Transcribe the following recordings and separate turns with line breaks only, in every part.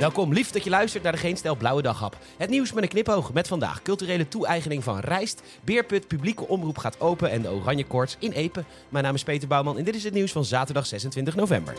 Welkom, lief dat je luistert naar de Geen Stel Blauwe Daghap. Het nieuws met een knipoog met vandaag culturele toe-eigening van Rijst, Beerput, publieke omroep gaat open en de Oranje Koorts in Epen. Mijn naam is Peter Bouwman en dit is het nieuws van zaterdag 26 november.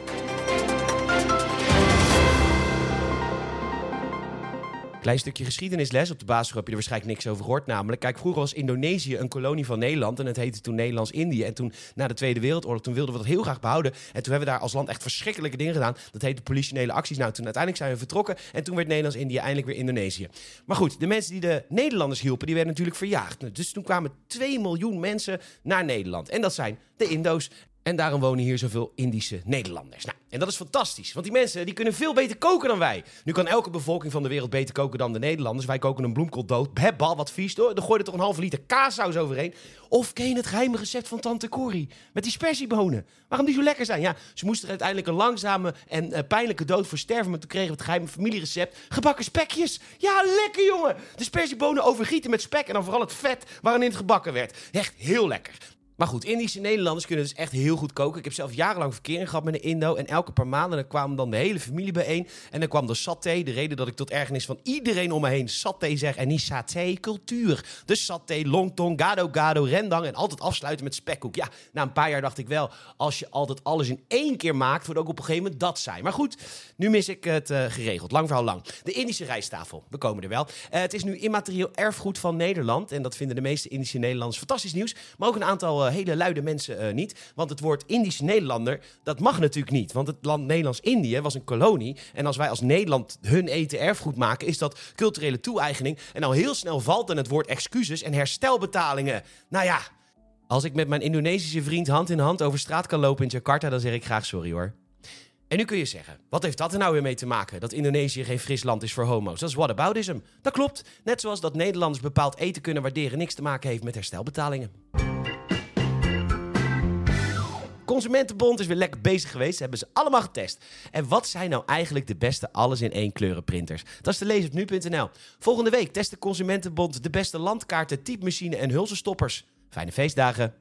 Klein stukje geschiedenisles. Op de basisschool heb je er waarschijnlijk niks over gehoord. Namelijk, kijk, vroeger was Indonesië een kolonie van Nederland. En het heette toen Nederlands-Indië. En toen, na de Tweede Wereldoorlog, toen wilden we dat heel graag behouden. En toen hebben we daar als land echt verschrikkelijke dingen gedaan. Dat heette politionele acties. Nou, toen uiteindelijk zijn we vertrokken. En toen werd Nederlands-Indië eindelijk weer Indonesië. Maar goed, de mensen die de Nederlanders hielpen, die werden natuurlijk verjaagd. Dus toen kwamen 2 miljoen mensen naar Nederland. En dat zijn de Indo's. En daarom wonen hier zoveel Indische Nederlanders. Nou, en dat is fantastisch, want die mensen die kunnen veel beter koken dan wij. Nu kan elke bevolking van de wereld beter koken dan de Nederlanders. Wij koken een bloemkool dood. Heb bal, wat vies hoor. Dan gooi je er toch een halve liter kaassaus overheen. Of ken je het geheime recept van tante Corrie? Met die spersiebonen. Waarom die zo lekker zijn? Ja, ze moesten uiteindelijk een langzame en uh, pijnlijke dood voor sterven. Maar toen kregen we het geheime familierecept. Gebakken spekjes. Ja, lekker jongen. De spersiebonen overgieten met spek en dan vooral het vet waarin het gebakken werd. Echt heel lekker. Maar goed, Indische Nederlanders kunnen dus echt heel goed koken. Ik heb zelf jarenlang verkering gehad met een Indo. En elke paar maanden dan kwam dan de hele familie bijeen. En dan kwam de saté. De reden dat ik tot ergernis van iedereen om me heen saté zeg. En niet saté, cultuur. Dus saté, longtong, gado gado, rendang. En altijd afsluiten met spekkoek. Ja, na een paar jaar dacht ik wel. Als je altijd alles in één keer maakt, wordt ook op een gegeven moment dat zijn. Maar goed, nu mis ik het uh, geregeld. Lang verhaal lang. De Indische rijsttafel. We komen er wel. Uh, het is nu immaterieel erfgoed van Nederland. En dat vinden de meeste Indische Nederlanders fantastisch nieuws. Maar ook een aantal... Uh, hele luide mensen uh, niet. Want het woord Indische Nederlander, dat mag natuurlijk niet. Want het land Nederlands-Indië was een kolonie. En als wij als Nederland hun eten erfgoed maken, is dat culturele toe-eigening. En al heel snel valt dan het woord excuses en herstelbetalingen. Nou ja, als ik met mijn Indonesische vriend hand in hand over straat kan lopen in Jakarta, dan zeg ik graag sorry hoor. En nu kun je zeggen, wat heeft dat er nou weer mee te maken? Dat Indonesië geen fris land is voor homo's. Dat is whataboutism. Dat klopt. Net zoals dat Nederlanders bepaald eten kunnen waarderen niks te maken heeft met herstelbetalingen. Consumentenbond is weer lekker bezig geweest. Hebben ze allemaal getest. En wat zijn nou eigenlijk de beste alles in één kleuren printers? Dat is te lezen op nu.nl. Volgende week test de Consumentenbond de beste landkaarten, typemachine en hulzenstoppers. Fijne feestdagen.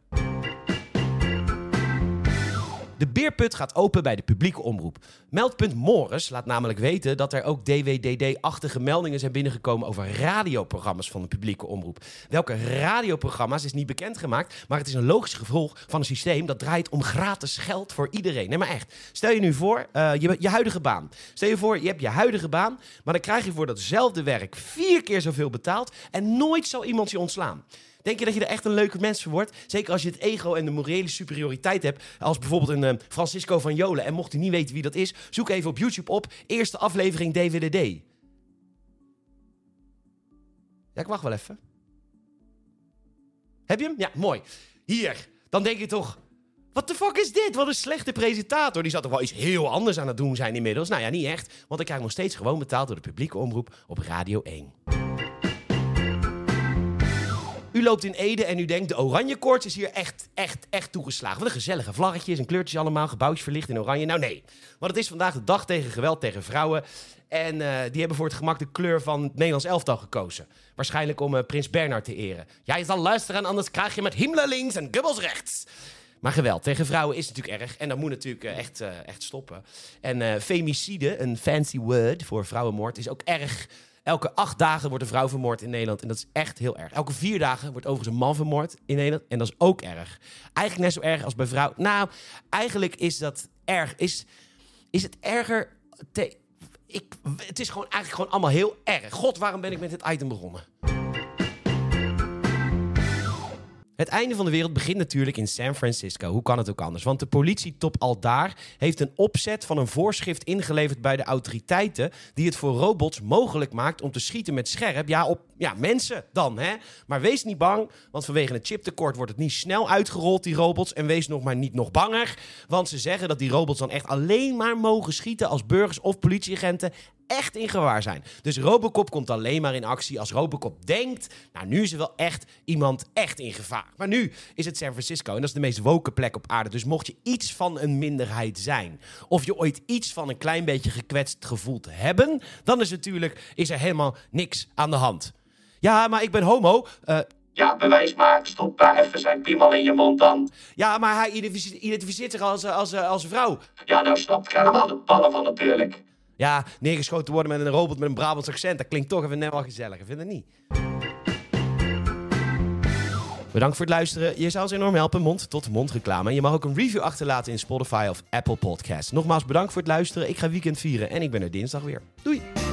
De beerput gaat open bij de publieke omroep. Meldpunt Morris laat namelijk weten dat er ook DWDD-achtige meldingen zijn binnengekomen over radioprogramma's van de publieke omroep. Welke radioprogramma's is niet bekendgemaakt, maar het is een logisch gevolg van een systeem dat draait om gratis geld voor iedereen. Nee, maar echt. Stel je nu voor, uh, je, je huidige baan. Stel je voor, je hebt je huidige baan, maar dan krijg je voor datzelfde werk vier keer zoveel betaald en nooit zal iemand je ontslaan. Denk je dat je er echt een leuke mens voor wordt? Zeker als je het ego en de morele superioriteit hebt. Als bijvoorbeeld een uh, Francisco van Jolen. En mocht u niet weten wie dat is, zoek even op YouTube op. Eerste aflevering DVDD. Ja, ik wacht wel even. Heb je hem? Ja, mooi. Hier. Dan denk je toch... Wat de fuck is dit? Wat een slechte presentator. Die zou toch wel iets heel anders aan het doen zijn inmiddels? Nou ja, niet echt. Want ik krijg nog steeds gewoon betaald door de publieke omroep op Radio 1. U loopt in Ede en u denkt, de oranje koorts is hier echt, echt, echt toegeslagen. Wat een gezellige vlaggetjes en kleurtjes allemaal, gebouwtjes verlicht in oranje. Nou nee, want het is vandaag de dag tegen geweld tegen vrouwen. En uh, die hebben voor het gemak de kleur van het Nederlands elftal gekozen. Waarschijnlijk om uh, prins Bernhard te eren. Jij zal luisteren, anders krijg je met Himmler links en Goebbels rechts. Maar geweld tegen vrouwen is natuurlijk erg. En dat moet natuurlijk uh, echt, echt stoppen. En femicide, een fancy word voor vrouwenmoord, is ook erg Elke acht dagen wordt een vrouw vermoord in Nederland. En dat is echt heel erg. Elke vier dagen wordt overigens een man vermoord in Nederland. En dat is ook erg. Eigenlijk net zo erg als bij vrouwen. Nou, eigenlijk is dat erg. Is, is het erger... Ik, het is gewoon eigenlijk gewoon allemaal heel erg. God, waarom ben ik met dit item begonnen? Het einde van de wereld begint natuurlijk in San Francisco. Hoe kan het ook anders? Want de politietop al daar heeft een opzet van een voorschrift ingeleverd bij de autoriteiten. die het voor robots mogelijk maakt om te schieten met scherp. Ja, op ja, mensen dan, hè? Maar wees niet bang, want vanwege het chiptekort wordt het niet snel uitgerold, die robots. En wees nog maar niet nog banger, want ze zeggen dat die robots dan echt alleen maar mogen schieten als burgers of politieagenten echt in gewaar zijn. Dus Robocop komt alleen maar in actie als Robocop denkt... nou, nu is er wel echt iemand echt in gevaar. Maar nu is het San Francisco en dat is de meest woke plek op aarde. Dus mocht je iets van een minderheid zijn... of je ooit iets van een klein beetje gekwetst gevoeld hebben... dan is natuurlijk is er helemaal niks aan de hand. Ja, maar ik ben homo. Uh,
ja, bewijs maar. Stop daar even zijn piemel in je mond dan.
Ja, maar hij identificeert zich als, als, als vrouw.
Ja, nou snapt ik helemaal de ballen van natuurlijk.
Ja, neergeschoten worden met een robot met een Brabants accent. Dat klinkt toch even net wel gezellig. Vind je niet? Bedankt voor het luisteren. Je zou ons enorm helpen, mond-tot-mond reclame. Je mag ook een review achterlaten in Spotify of Apple Podcasts. Nogmaals bedankt voor het luisteren. Ik ga weekend vieren en ik ben er dinsdag weer. Doei!